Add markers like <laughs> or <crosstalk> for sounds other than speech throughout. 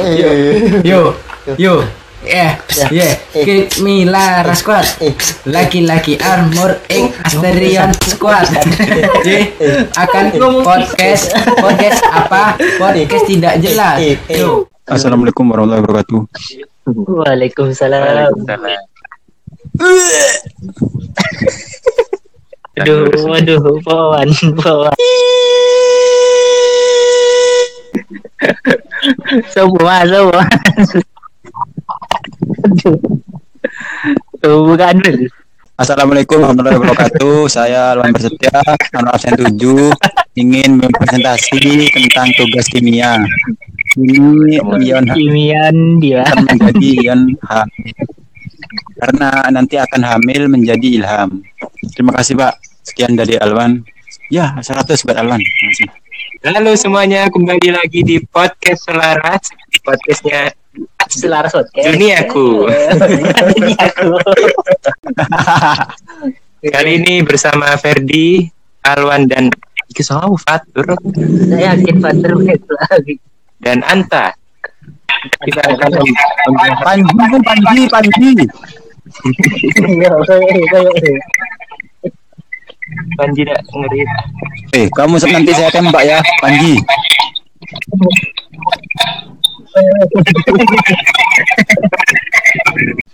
Yo, yo, eh, yeah, keep me Lara Squad, laki-laki armor X Asterion Squad. Jadi akan podcast, podcast apa? Podcast tidak jelas. Yo, Assalamualaikum warahmatullahi wabarakatuh. Waalaikumsalam. Aduh, waduh, pawan, pawan. <laughs> semua, semua. Bukan. Assalamualaikum warahmatullahi wabarakatuh. Saya Alwan Bersetia, anak absen 7, ingin mempresentasi tentang tugas kimia. Ini ion Kimian dia. akan menjadi ion H. Karena nanti akan hamil menjadi ilham. Terima kasih Pak. Sekian dari Alwan. Ya, 100 buat Alwan. Terima kasih. Halo semuanya, kembali lagi di podcast Selaras, podcastnya Selaras podcast. Duniaku. Duniaku. <laughs> <laughs> Kali ini bersama Ferdi, Alwan dan Kisah Fatur Saya yakin Fatur itu lagi. dan Anta. Kita akan Panji, Panji, Panji. <laughs> Panji tidak ngeri. Eh, kamu nanti saya tembak ya, Panji.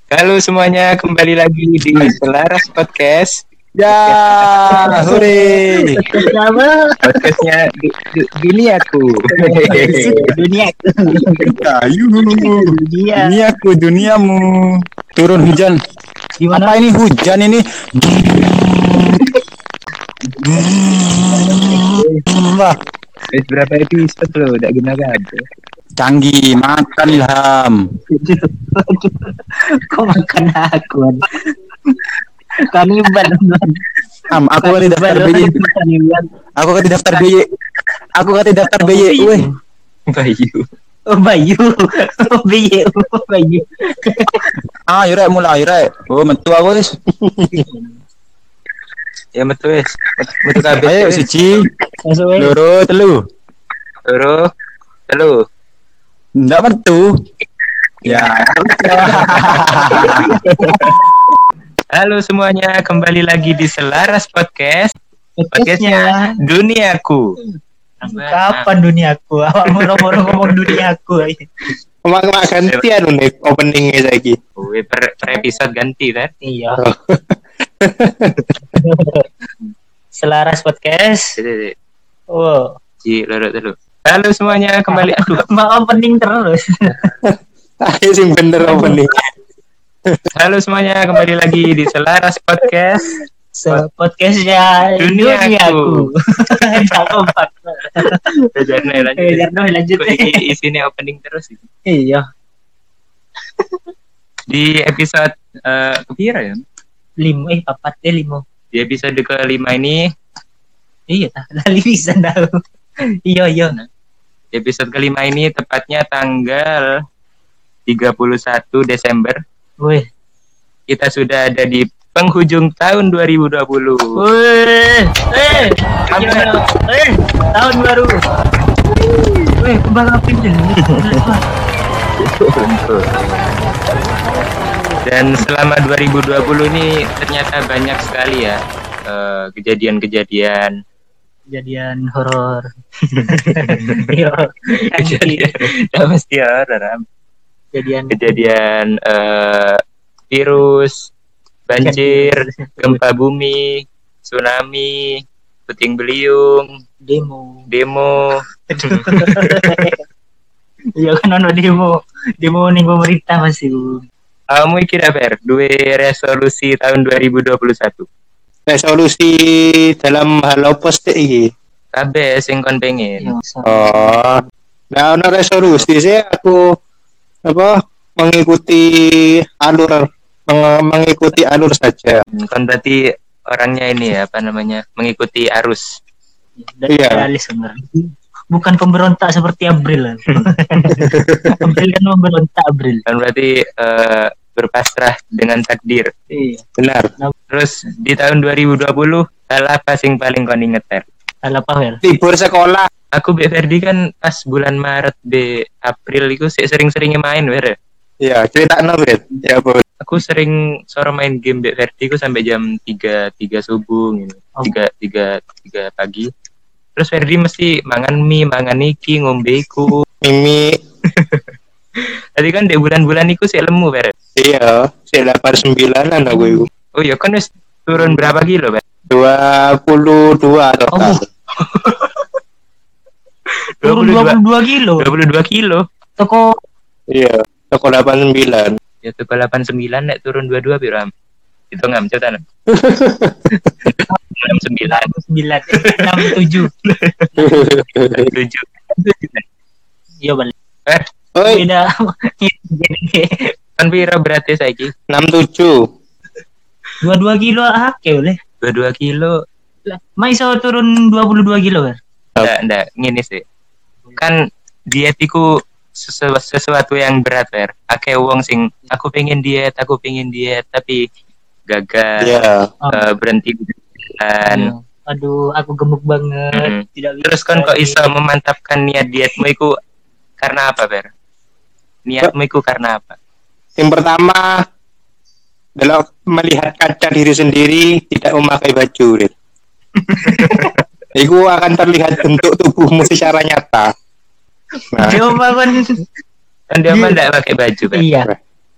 Halo semuanya, kembali lagi di Selaras Podcast. Ya, hore. Sama Podcastnya du- du- Duniaku. Duniaku. Kayu. Dunia. Duniaku, duniamu. Turun hujan. Gimana? Apa ini hujan ini? Wah, Wis berapa episode lo udah guna gado. canggih makan ilham. <laughs> Kok makan aku? Kanibal. Am, aku kan daftar BY. Aku kan daftar BY. Aku kan daftar BY. Weh, Bayu. Oh Bayu. Oh Bayu. Oh Bayu. ah, yure mulai yure. Oh, metu aku wis. <laughs> Ya betul wis. Betul kabeh. Ayo siji, loro, telu. Loro. Halo. Ndak metu. Ya. <laughs> Halo semuanya, kembali lagi di Selaras Podcast. Podcastnya Duniaku. Kapan duniaku? <laughs> Awak moro-moro ngomong duniaku. Mak mak ganti anu nih openingnya lagi. Wih, per, per episode ganti kan? Iya. <laughs> Selaras podcast. Oh, Ji, loro dulu. Halo semuanya, kembali. <laughs> Aduh, mau opening terus. <laughs> Ayo sing bener opening. halo semuanya, kembali lagi di Selaras Podcast. So, podcastnya duniaku. Tak <laughs> kompak. Jarno Eh, lanjut. Jarno lanjut. Kok i- Isinya opening terus. Iya. Di episode eh kepira ya? Limo eh papat eh limo. Di episode kelima ini, Iya tak lali bisa tahu. <laughs> Iya iya. di episode kelima ini tepatnya tanggal 31 Desember Wih. kita sudah ada di penghujung tahun 2020. Wih. Eh. iya. Eh. Tahun baru. Wih, kembang api <laughs> Dan selama 2020 ini ternyata banyak sekali ya eh, kejadian-kejadian Kejadian horor. <laughs> <laughs> Iya. kejadian mesti horor Am. Kejadian kejadian eh, virus, banjir, gempa bumi, tsunami, puting beliung, demo. demo. <laughs> Iya kan ono demo. Demo ning pemerintah masih. Kamu kira Fer, dua resolusi tahun 2021. Resolusi dalam hal apa sih iki? Kabeh sing kon pengen. Oh. Nah, ono resolusi sih aku apa mengikuti alur meng- mengikuti alur saja. Kon berarti orangnya ini ya, apa namanya? Mengikuti arus. Iya. Sebenarnya. Bukan pemberontak seperti April. April <laughs> kan memberontak April. Kan berarti eh, berpasrah dengan takdir. Iya. Benar. Terus di tahun 2020 hal apa sing paling kon inget Fer? Salah apa Wel? Libur sekolah aku Ferdi kan pas bulan Maret be April itu sih sering-seringnya main wer. Iya, cerita no, Bet. Ya, Bu. Aku sering sore main game Mbak Ferdi ku sampai jam 3 3 subuh gitu. Oh. 3 3 3 pagi. Terus Ferdi mesti mangan mie, mangan iki, ngombe iku. Mimi, <laughs> Tadi kan di bulan-bulan iku sih lemu wer. iya, si 89 an aku itu. Oh iya kan wis turun berapa kilo, Ber? 22 total. Oh. <laughs> Turun 22 kilo. 22 kilo. Toko Iya, toko 89. Ya tuh 89 nek turun 22 piro am? Itu ngam cetan. <laughs> 69 9 67. 7 Iya balik. Eh, Oi, Beda. Kan piro berarti saiki? 67. 22 kilo hake boleh. 22 kilo. Lah, Ma iso turun 22 kilo kan? Ndak, ndak, ngene sih. Kan diet iku sesu- sesuatu yang berat, Fer. Akeh wong sing aku pengen diet, aku pengen diet, tapi gagal Iya. eh, berhenti di jalan. Iya. Aduh, aku gemuk banget. Mm. Tidak bisa. Terus kan kok iso memantapkan niat dietmu iku karena apa, Fer? Niatmu iku karena apa? Yang pertama adalah melihat kaca diri sendiri tidak memakai baju. Rit. <laughs> Itu akan terlihat bentuk tubuhmu secara nyata. Nah, Coba kan. Kan dia mah ndak pakai baju, Fer. Iya.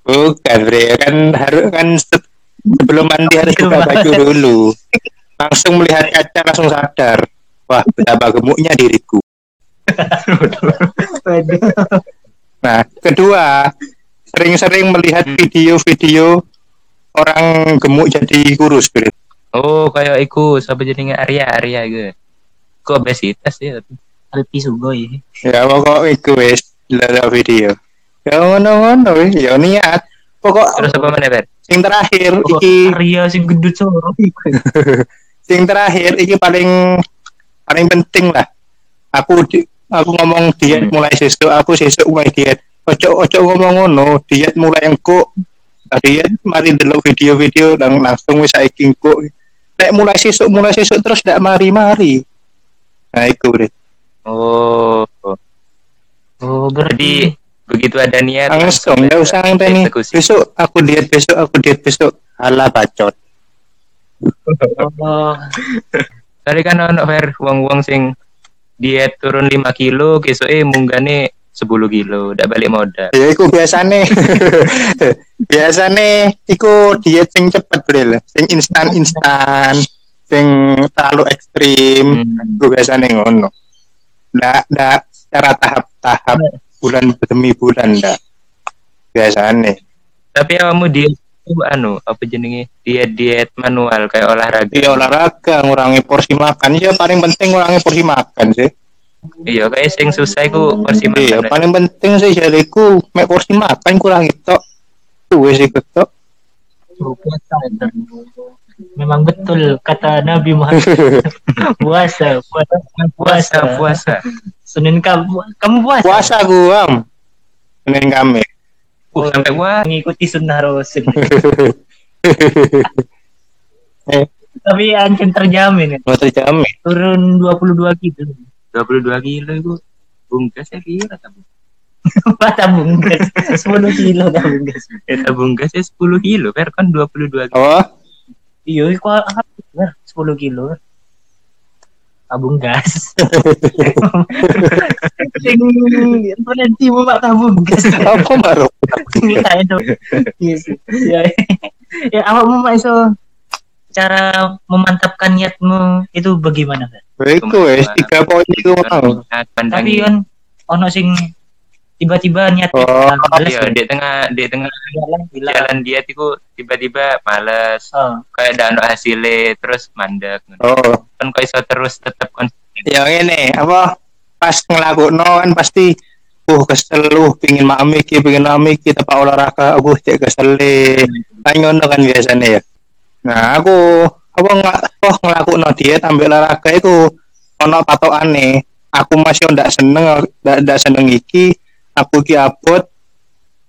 bukan bre kan harus kan se- sebelum mandi harus buka baju dulu. <laughs> Langsung melihat kaca langsung sadar. Wah, betapa gemuknya diriku. <laughs> Nah, kedua, sering-sering melihat Hmm. video-video orang gemuk jadi kurus, Bre. Oh, kayak iku siapa jenenge Arya, Arya gitu. Kok obesitas ya? Alpi Sugoi. Ya pokok iku wis delok video. Ya ngono-ngono ya niat. Pokok Terus apa mana, sing terakhir Kok iki Arya sing gendut soro. <laughs> sing terakhir iki paling paling penting lah. Aku di, aku ngomong diet Hmm. mulai sesuk, aku sesuk mulai diet. Ojo ojo ngomong ngono, diet mulai engko. Diet mari delok video-video dan langsung wis saiki engko. Nek mulai sesuk mulai sesuk terus ndak mari-mari. Nah, iku Rit. Oh, Oh, jadi begitu ada niat langsung nggak usah ngenteni besok aku diet besok aku diet besok ala bacot Oh, Tadi kan ono Fer wong-wong sing diet turun 5 kilo, kesoke munggane 10 kilo, ndak balik modal. ya iku biasane. <laughs> Biasane iku diet sing cepet bro sing instan instan sing terlalu ekstrim. Hmm. iku biasane ngono. Ndak ndak secara tahap-tahap bulan demi bulan ndak. Biasane. Tapi kamu diet itu anu apa jenenge diet-diet manual kayak olahraga. iya olahraga ngurangi porsi makan ya paling penting ngurangi porsi makan sih Iya, kayak sing susah iku porsi Iya, makan. paling penting sih jadiku mek porsi makan kurang itu. Tuh sih puasa. Memang betul kata Nabi Muhammad. <laughs> puasa, puasa, Puasa, puasa. Senin kamu kamu puasa. Puasa gua. Senin kami. Uh, sampai wah mengikuti sunnah Rasul. <laughs> Eh, Tapi ancam terjamin ya. mau terjamin. Turun 22 kilo. 22 kilo itu bungkas ya kira tabung. Apa tabung gas? 10 kilo tabung gas. Ya tabung gas ya 10 kilo, per kan 22 kilo. Oh, Iya, apa? 10 kilo. Tabung gas. Sing nanti mau mak tabung gas. <laughs> apa baru? Minta itu. Ya. Ya, awak mau iso cara memantapkan niatmu itu bagaimana kan? Iku wes tiga poin itu mau. Tapi kan ono sing tiba-tiba niat Oh, males iya kan? di tengah di tengah jalan hilang. jalan diet itu tiba-tiba males. Oh, kayak ada anu hasilnya terus mandek. Oh, kan kok iso terus tetap konsisten ya ini apa? Pas ngelakuin kan pasti uh kesel lu pingin maam iki pingin maam iki tepak olahraga aku cek kesel kan ngono kan biasanya ya. Nah aku apa nggak oh ngelakuin diet ambil olahraga itu ono patokane aku masih ndak seneng ndak seneng iki aku iki abot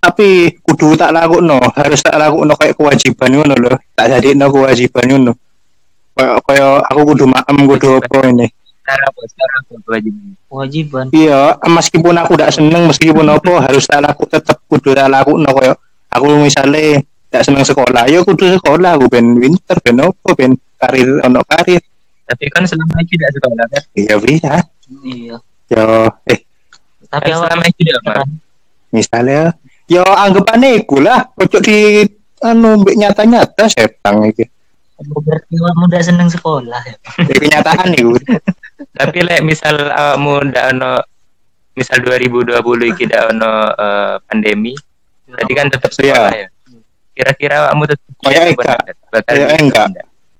tapi kudu tak lakuno harus tak lakuno kayak kewajiban ngono loh tak jadi kewajiban ngono kayak kayak aku kudu maem kudu apa ini kewajiban? Kewajiban. Iya, meskipun aku tidak seneng, meskipun apa harus tak laku tetep kudu tak laku no koyo aku misalnya tidak seneng sekolah, yo kudu sekolah aku ben winter ben apa ben karir ono karir. Tapi kan selama ini tidak sekolah kan? Iya bisa. Iya. Yo eh Tapi awak misalnya yo anggapannya iku lah pojok di anu mbek nyata-nyata setang iki. berarti awak muda seneng sekolah ya. Iki kenyataan iku. <laughs> Tapi lek misal awakmu ndak ono misal 2020 iki ndak ono eh, pandemi, berarti kan tetap sekolah ya. Kira-kira awakmu tetap Kayak apa enggak. Kayak gitu, enggak.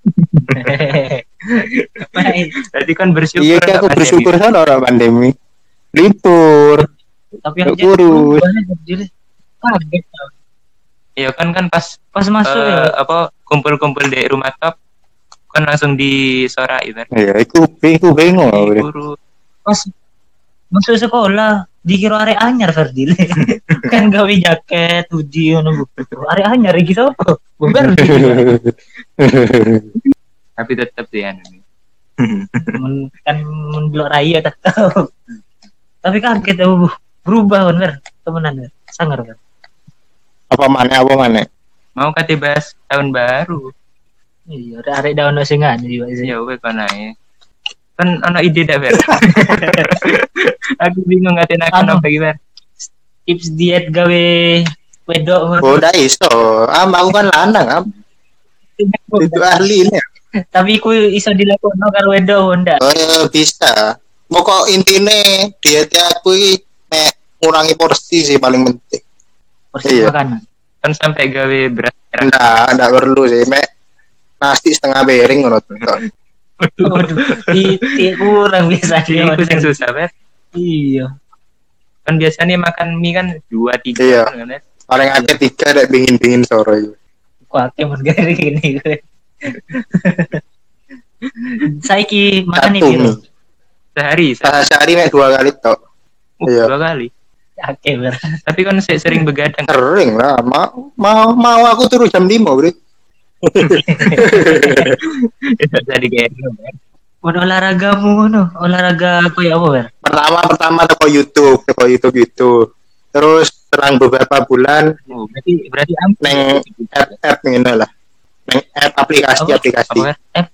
<laughs> Berarti kan bersyukur Iya aku bersyukur sana orang pandemi. Libur. Tapi yang kaget. tau. Iya kan kan pas Pas masuk eh, ya. apa kumpul-kumpul di rumah top kan langsung disorai kan. Iya, iku iku bingung. aku. Guru Pas masuk sekolah dikira arek anyar Ferdil. <laughs> kan gawe jaket, hoodie ngono. Bu. Arek anyar iki sapa? Bubar. tapi tetap di anu. Men, kan mendelok raya tak tahu. <laughs> Tapi kaget aku berubah bener temenan Ber. sangar kan. apa mana apa mana? Mau kate bahas tahun baru. Iya, arek arek daun sing anu juga sih. Ya wes kan ae. Kan ono ide dah Ber. <laughs> Aku bingung ngatain aku apa gimana. Tips diet gawe wedok. Oh, udah iso. Am aku kan lanang, am. Itu ahli ini. Tapi ku iso dilakukan karo wedok ndak? Eh, bisa. Pokok intine dietnya aku iki nek ngurangi porsi sih paling penting. Porsi Iya. makanan. Kan sampai gawe beras merah. Enggak, enggak perlu sih, mek nasi setengah piring ngono. Waduh, titik kurang biasa dia. Itu yang susah Ber. Iya. Kan biasanya makan mie kan dua tiga Iya. kan. Paling akeh tiga dek bingin-bingin sore itu. Kuat yang gini gini. <laughs> Saiki makan iki. mie. Sehari, sehari. Sa- Sehari mek dua kali tok. Uh, Iya. dua kali. Oke, ber. Tapi kan se- sering begadang. Sering lah, mau mau mau aku turu jam 5, Bro. <laughs> Jadi kayak gitu, Ber. Mun olahragamu ngono, olahraga koyo apa, Ber? Pertama pertama teko YouTube, teko YouTube itu. Terus selang beberapa bulan Oh, berarti berarti ampuh. neng app app ngene lah. Neng app aplikasi Apa? aplikasi. Apa? F.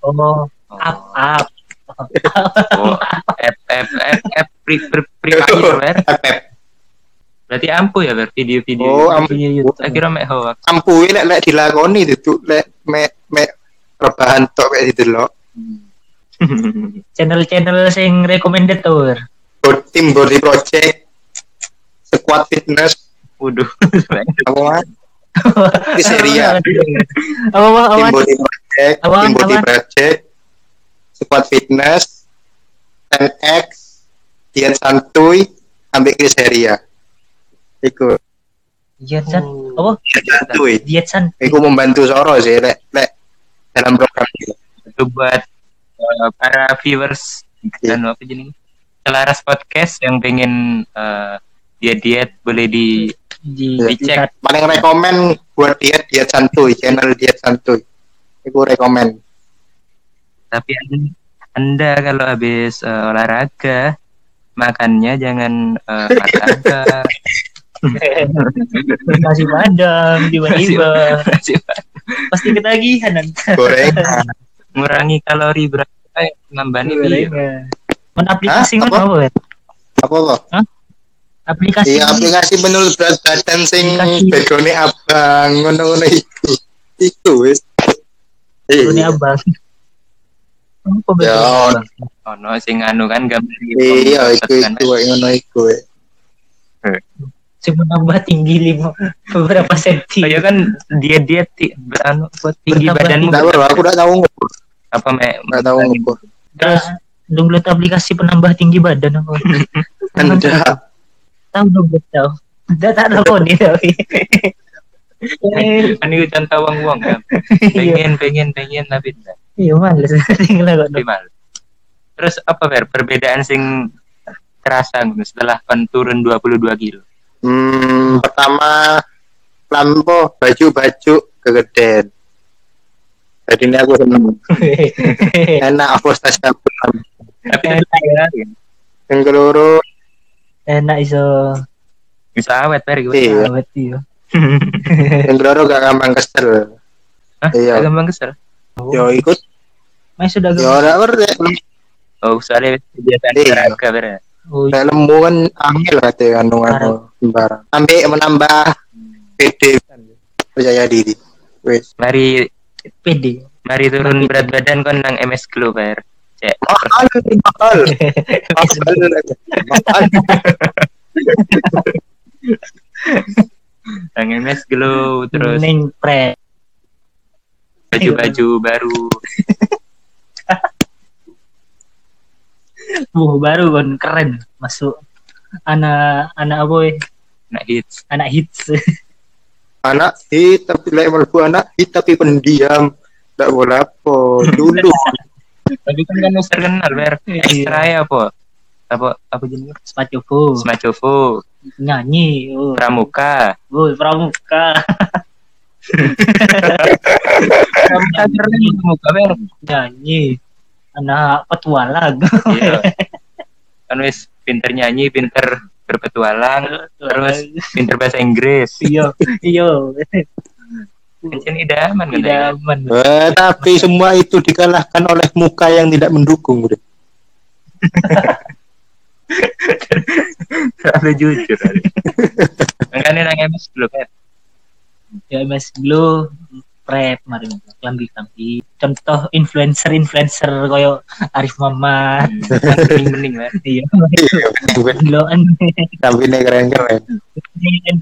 Oh, up up. Oh, pri pri. Berarti ampuh ya ber video-video. Oh, ampuh. Saya kira mek hoax. Ampuhe lek lek dilakoni itu lek mek mek rebahan tok kayak didelok. <laughs> Channel-channel sing recommended. Bo- Tim body project squad fitness Waduh. apa? <laughs> Di seri ya. Apa apa Tim apa? body project, tim body project, squad fitness, 10x, diet santuy, ambil kriseria. Iku Diet san. Apa? diet santuy. Diet san. Iku membantu Soro sih, lek lek dalam program itu. Itu buat eh, para viewers Iya. dan apa jadi Selaras podcast yang pengen eh, diet-diet boleh di Di, Dicek. Paling rekomen buat diet diet santuy, channel diet santuy. Iku rekomen. Tapi an- anda kalau habis eh, olahraga makannya jangan eh, <laughs> martabak Nasi padang <laughs> tiba-tiba pasti ketagihan nanti. Gorengan. ngurangi kalori berapa eh, nambah nih Gorengan. Men aplikasi Apa? apa, kok? Aplikasi Iya aplikasi menurut berat badan sing background abang ngono-ngono iku. Iku wis. ini Iya. abang. Ya, ono sing anu kan gambar Iya, iku iku wae ngono iku. Sing menambah tinggi lima beberapa senti. Oh, ya kan dia dia ti, anu buat tinggi badanmu Enggak apa aku udah tahu ngukur. apa me Enggak tahu ngukur. Terus download aplikasi penambah tinggi badan apa? <laughs> Anda Tahu download tahu. Udah tak tahu nih tapi. kan itu contoh uang uang kan pengen pengen pengen tapi tidak Iya males <laughs> tinggal kok. tapi mal terus apa ver perbedaan sing terasa ngono setelah kan turun 22 kilo hmm, pertama lampu baju-baju kegedean. Jadi ini aku seneng. <laughs> Enak aku stas Tapi Enak ya. Yang keloro Enak iso bisa awet gue. iya. awet iya. Yang keloro gak gampang kesel. Hah? Iya. Gampang kesel. Yo ikut. Mas sudah Yo ora orde. Oh, soalnya kebiasaan Iya. olahraga bener. Oh, Nek lemu kan angel katanya kandungan sembarang. Sampai menambah PD percaya diri. Wes. Mari pede. mari turun berat badan kon nang MS Glow. Cek. Mahal, mahal. Mahal. Mahal. Nang MS Glow terus Neng pre. baju-baju baru. Uh, baru kan keren masuk anak anak apa ya? Nak hits. anak hits <laughs> Anak hit tapi lek mlebu anak hit tapi pendiam. Tak boleh apa. Dulu <laughs> Tapi kan kan terkenal ber. Iya. Ekstra ya apa? Apa apa jenenge? Spacovo Smacovo, nyanyi oh, Pramuka. oh pramuka <laughs> Pramuka keren Pramuka ber. nyanyi anak petualang Iya. Kan wis pinter nyanyi, pinter berpetualang, terus pinter bahasa Inggris. iya iya Kan idaman idaman Eh, tapi semua itu dikalahkan oleh muka yang tidak mendukung. Bro. <laughs> Terlalu jujur. Makanya nang MS belum kan? ya mas Glow prep mari klambi klambi contoh influencer influencer koyo Arif Muhammad Mending-mending kan. <laughs> iya Iya, Gloan Tapi ini keren-keren.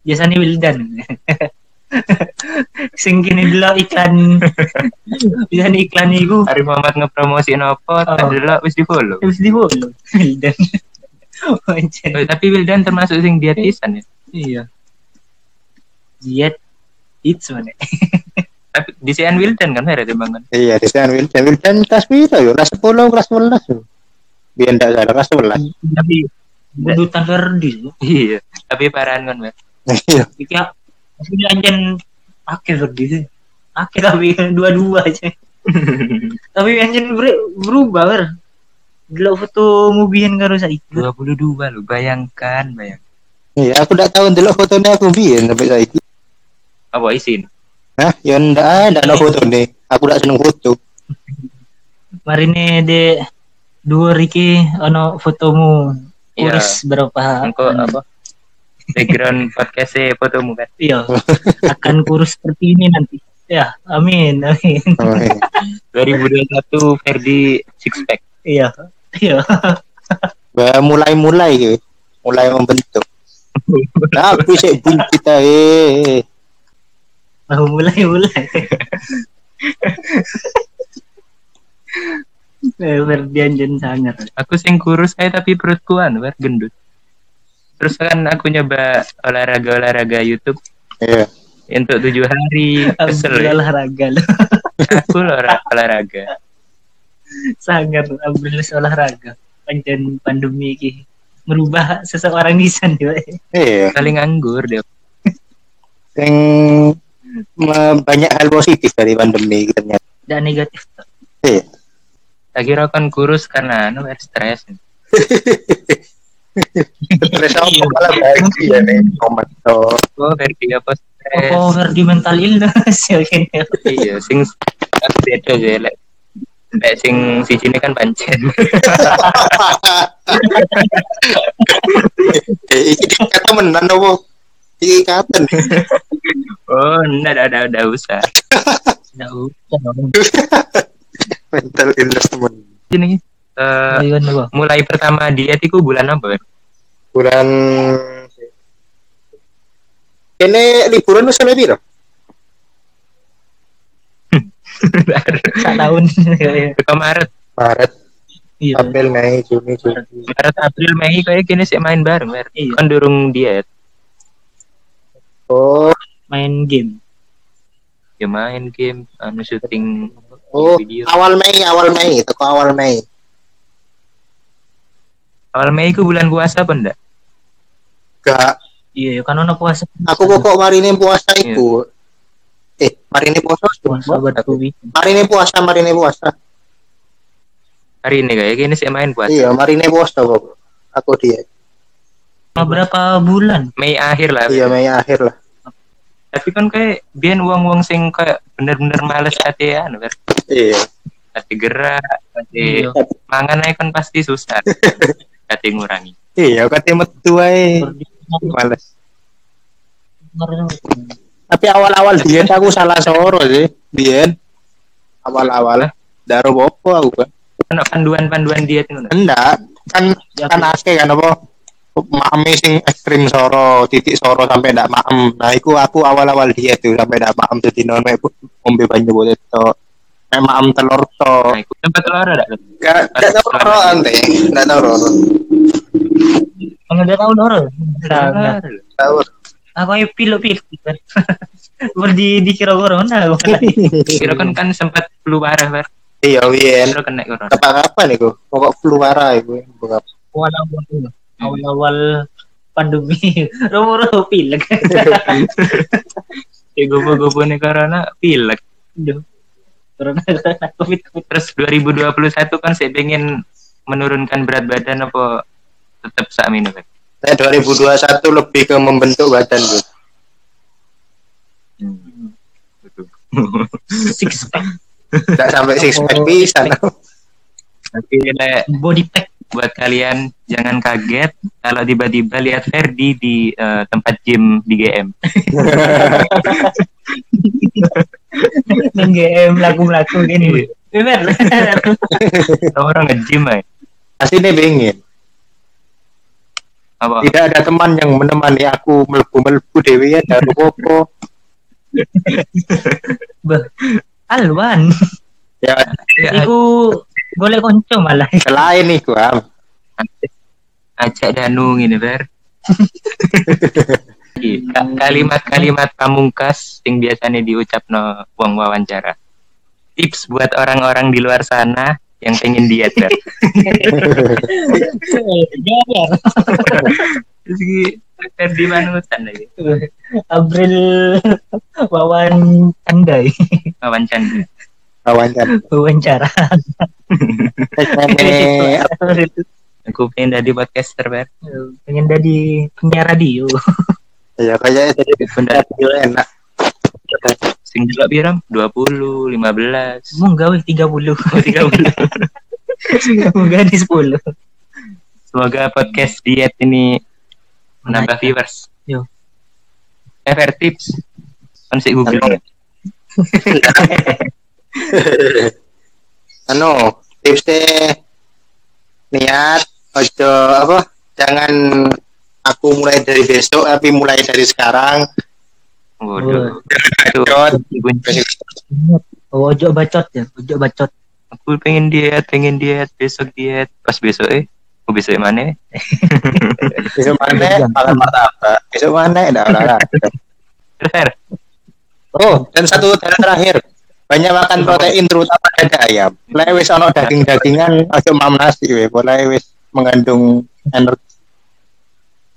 biasanya Wildan. <laughs> Sing kini dulu iklan. Biasanya iklan iku. Hari Muhammad ngepromosi nopo, Oh. delok wis di follow. terus di follow Wildan. <laughs> Oh, tapi Wildan termasuk sing dietisan ya. iya. Diet. Hits mana Tapi di CN Wildan kan ada timbangan. Iya, di sana Wildan. Wildan kelas piro yo? Kelas 10, kelas 11 yo. Biar ndak salah kelas 11. Tapi budutan Verdi iya, tapi parahan kan, Mer. Iya. iki masih anjen akhir Verdi sih akhir tapi <laughs> dua-dua aja <laughs> tapi anjen ber- berubah ber Gila foto mubian karo saiki 22 lo, bayangkan, bayang. Iya, aku ndak tahu ndelok fotonya aku biyen sampai saiki. Apa isin? Nah, ya ndak ada no foto nih. Aku ndak seneng foto. marine de dua Riki ono fotomu kurus berapa Engko apa? Background podcast fotomu kan. iya akan kurus seperti ini nanti ya amin amin Oh, iya. 2021 Ferdi six pack. iya iya Bah, mulai-mulai. Mulai membentuk. Tapi saya bunyi kita eh. Mau mulai mulai. Eh, Ferdian Jen sangar Aku sing kurus aja tapi perutku Mer, gendut. Terus kan aku nyoba olahraga-olahraga YouTube. Iya. untuk tujuh hari. Kesel ya. olahraga loh aku loh olah- olahraga. Sangar alhamdulillah olahraga. Panjang pandemi ini. Merubah seseorang di sana Iya. saling nganggur deh me- banyak hal positif dari pandemi ternyata. dan negatif. Iya. tak kira kan kurus karena anu Mer, stres Terus apa malah bahagia nih <laughs> komentar. oh Ferdi apa stres oh Ferdi mental illness <laughs> ya iya sing aku beda aja lek lek sing si sini kan pancen <laughs> Eh, iki kata menan apa? Iki kapan? Oh enggak ada ada usah nggak usah <laughs> Mental illness temen. ini eh, apa? mulai pertama diet itu bulan apa? Bulan ini liburan wis sampai piro? sak tahun <laughs> ke Maret Maret, iya April, Mei, Juni, Juli. Maret April Mei kayak gini sih main bareng Mer. Iya. kan durung diet Oh, main game ya main game anu syuting oh, video awal Mei, awal Mei, toko awal Mei. awal Mei itu bulan puasa apa enggak Gak, iya kan ono puasa aku pokok mari ini puasa iku. Eh, mari ini puasa. Puasa. Mari ini puasa, mari ini puasa. Hari ini kayak gini sih main buat Iya, mari ini puasa kok. Aku dia. Berapa bulan? Mei akhir lah. Iya, Mei akhir lah. Tapi kan kayak biar uang-uang sing kayak bener-bener males hati ya, ber. Iya. hati gerak, hati Iya. mangan aja kan pasti susah. <laughs> hati ngurangi. Iya, kata metu ae. Males. Tapi awal-awal dia aku salah soro sih. Biyen awal-awal daro bopo aku kan. Kan panduan-panduan diet itu. Enggak, kan kan ake kan apa? Mami sing ekstrim soro, titik soro sampai ndak maem. Nah, iku aku awal-awal diet tuh sampai ndak maem jadi non mek ombe banyu boleh to. Mek maem telur to. Nah, itu tempat telur ada. Enggak enggak tahu ro ante, enggak tahu ro. Kalau tahu doro. Sangat. Tahu. Aku ayo pilok pilok. <laughs> Berdi dikira corona. <laughs> Kira kan kan sempat flu parah, ber. Iya. Kira kena corona. Apa kapan iku? Pokok flu parah iku. Pokok Awal-awal <laughs> awal-awal pandemi. <laughs> Romo-romo pilek. <laughs> Ya gopo-gopo nih corona pilek. Corona covid covid. Terus 2021 kan saya pengen menurunkan berat badan apa tetap sak minum. Saya 2021 lebih ke membentuk badan tuh. Betul. Six pack Enggak sampai six pack bisa. Tapi body pack. Buat kalian jangan kaget kalau tiba-tiba lihat Ferdi di eh, tempat gym di GM. Neng GM laku-laku gini. Bener. Orang nge-gym aja. Aslinya pengen. Apa? Tidak ada teman yang menemani aku melbu-melbu dewi ya dari popo. Alwan. Ya Ya, Iku boleh konco malah. <laughs> selain itu am. ajak Danu gini ber. <laughs> Ka- Kalimat-kalimat pamungkas yang biasanya diucap no uang wawancara. Tips buat orang-orang di luar sana yang pengen diet ber. <laughs> Ferdi Manutan lagi. April wawan andai Wawancara. Wawancara. wawancara. Eh, Aku pengen jadi podcaster ber. Pengen jadi penyiar radio. Ya kayaknya tadi Bener. radio enak. Sing delok biram 20, 15. Mau gawe 30. Oh, 30. Mau gawe 10. Semoga podcast diet ini menambah viewers. Yo. Ever tips. Kan sih Google. <laughs> anu tipsnya niat ojo apa jangan aku mulai dari besok tapi mulai dari sekarang. Waduh. bacot. Oh, ojo bacot ya, ojo bacot. Aku pengen diet, pengen diet, besok diet. Pas besok eh, oh besok mana? besok <laughs> mana? Makan martabak besok mana? Enggak olahraga Ter, oh. Dan satu terakhir banyak makan protein terutama dada ayam mulai wis ono daging dagingan ojo mam nasi we mulai wis mengandung energi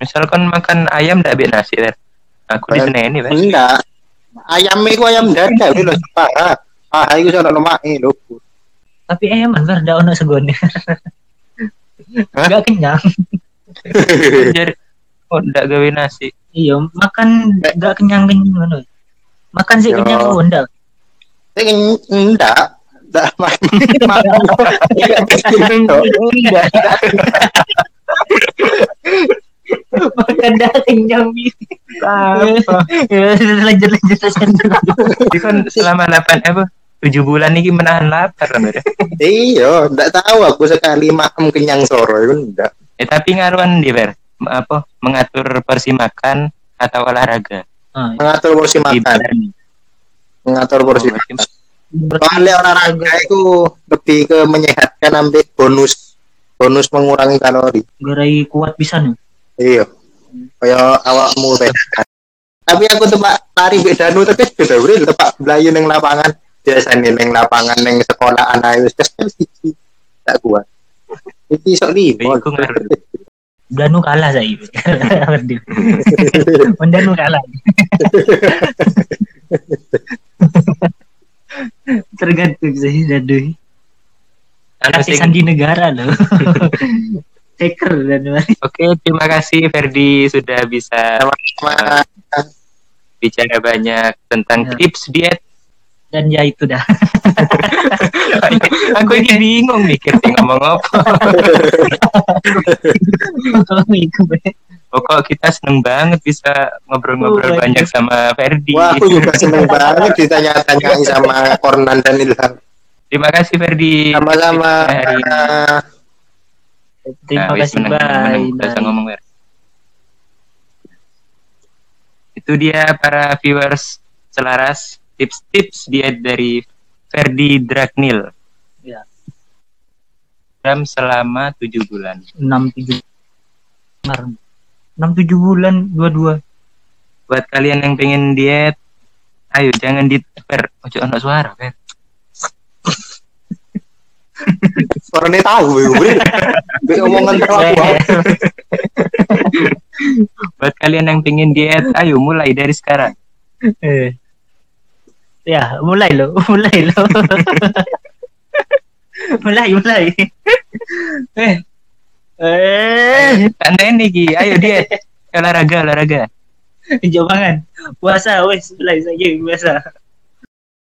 misalkan makan ayam ndak biar nasi ter. Aku di sana ini, Bes. enggak ayam itu ayam dada wih lo parah ah itu soal lemak lho Tapi eman bar da ono segone. <laughs> Hah? Gak kenyang. Jadi oh ndak gawe nasi. Iya, makan gak kenyang-kenyang ngono. Makan sih kenyang oh, ndak. Tapi enggak enggak enggak Makan dah kenyang. Lanjut lanjut lanjut. Jadi kan selama 8 apa? 7 bulan ini menahan lapar kan iya enggak tahu aku sekali makan kenyang sore itu enggak Eh tapi ngaruan di Ber. Apa? Mengatur porsi makan atau olahraga. Ah, mengatur porsi makan. Mengatur porsi Oh, makan soalnya olahraga itu lebih ke menyehatkan ambil bonus bonus mengurangi kalori gerai kuat bisa nih. iya kayak awakmu sehat tapi aku tempat lari beda nu tapi beda bro tempat belayu neng lapangan biasanya neng lapangan neng sekolah anak itu terus siji tak kuat iki sok ngaruh. Danu kalah saya. <laughs> Danu kalah. <laughs> tergantung sih aduh Kasih sing- sandi negara loh <laughs> hacker dan Oke, terima kasih Ferdi sudah bisa Sama bicara banyak tentang Ya. tips diet. dan ya itu dah <laughs> Aku ini bingung nih ngomong apa. <laughs> Pokok kita seneng banget bisa ngobrol-ngobrol Oh, banyak sama Ferdi. Wah, aku juga seneng banget ditanya-tanyain sama Kornan dan Ilham. Terima kasih Ferdi. Sama-sama. Hari ini. terima Nah, kasih menang, bye menang. Bye. ngomong Fer. Itu dia para viewers selaras tips-tips diet dari Ferdi Dragnil. Ya. Program selama tujuh bulan. enam tujuh enam tujuh bulan dua dua Buat kalian yang pengen diet, ayo jangan di Fer. Ojo ono suara Fer. Orangnya tahu, gue. Gue omongan terlalu Buat kalian yang pengen diet, ayo mulai dari sekarang. eh. ya mulai lo <laughs> mulai lo <laughs> mulai mulai eh eh. Tanda ini Ki, ayo diet. <laughs> Olahraga, olahraga. jangan puasa wes mulai saja puasa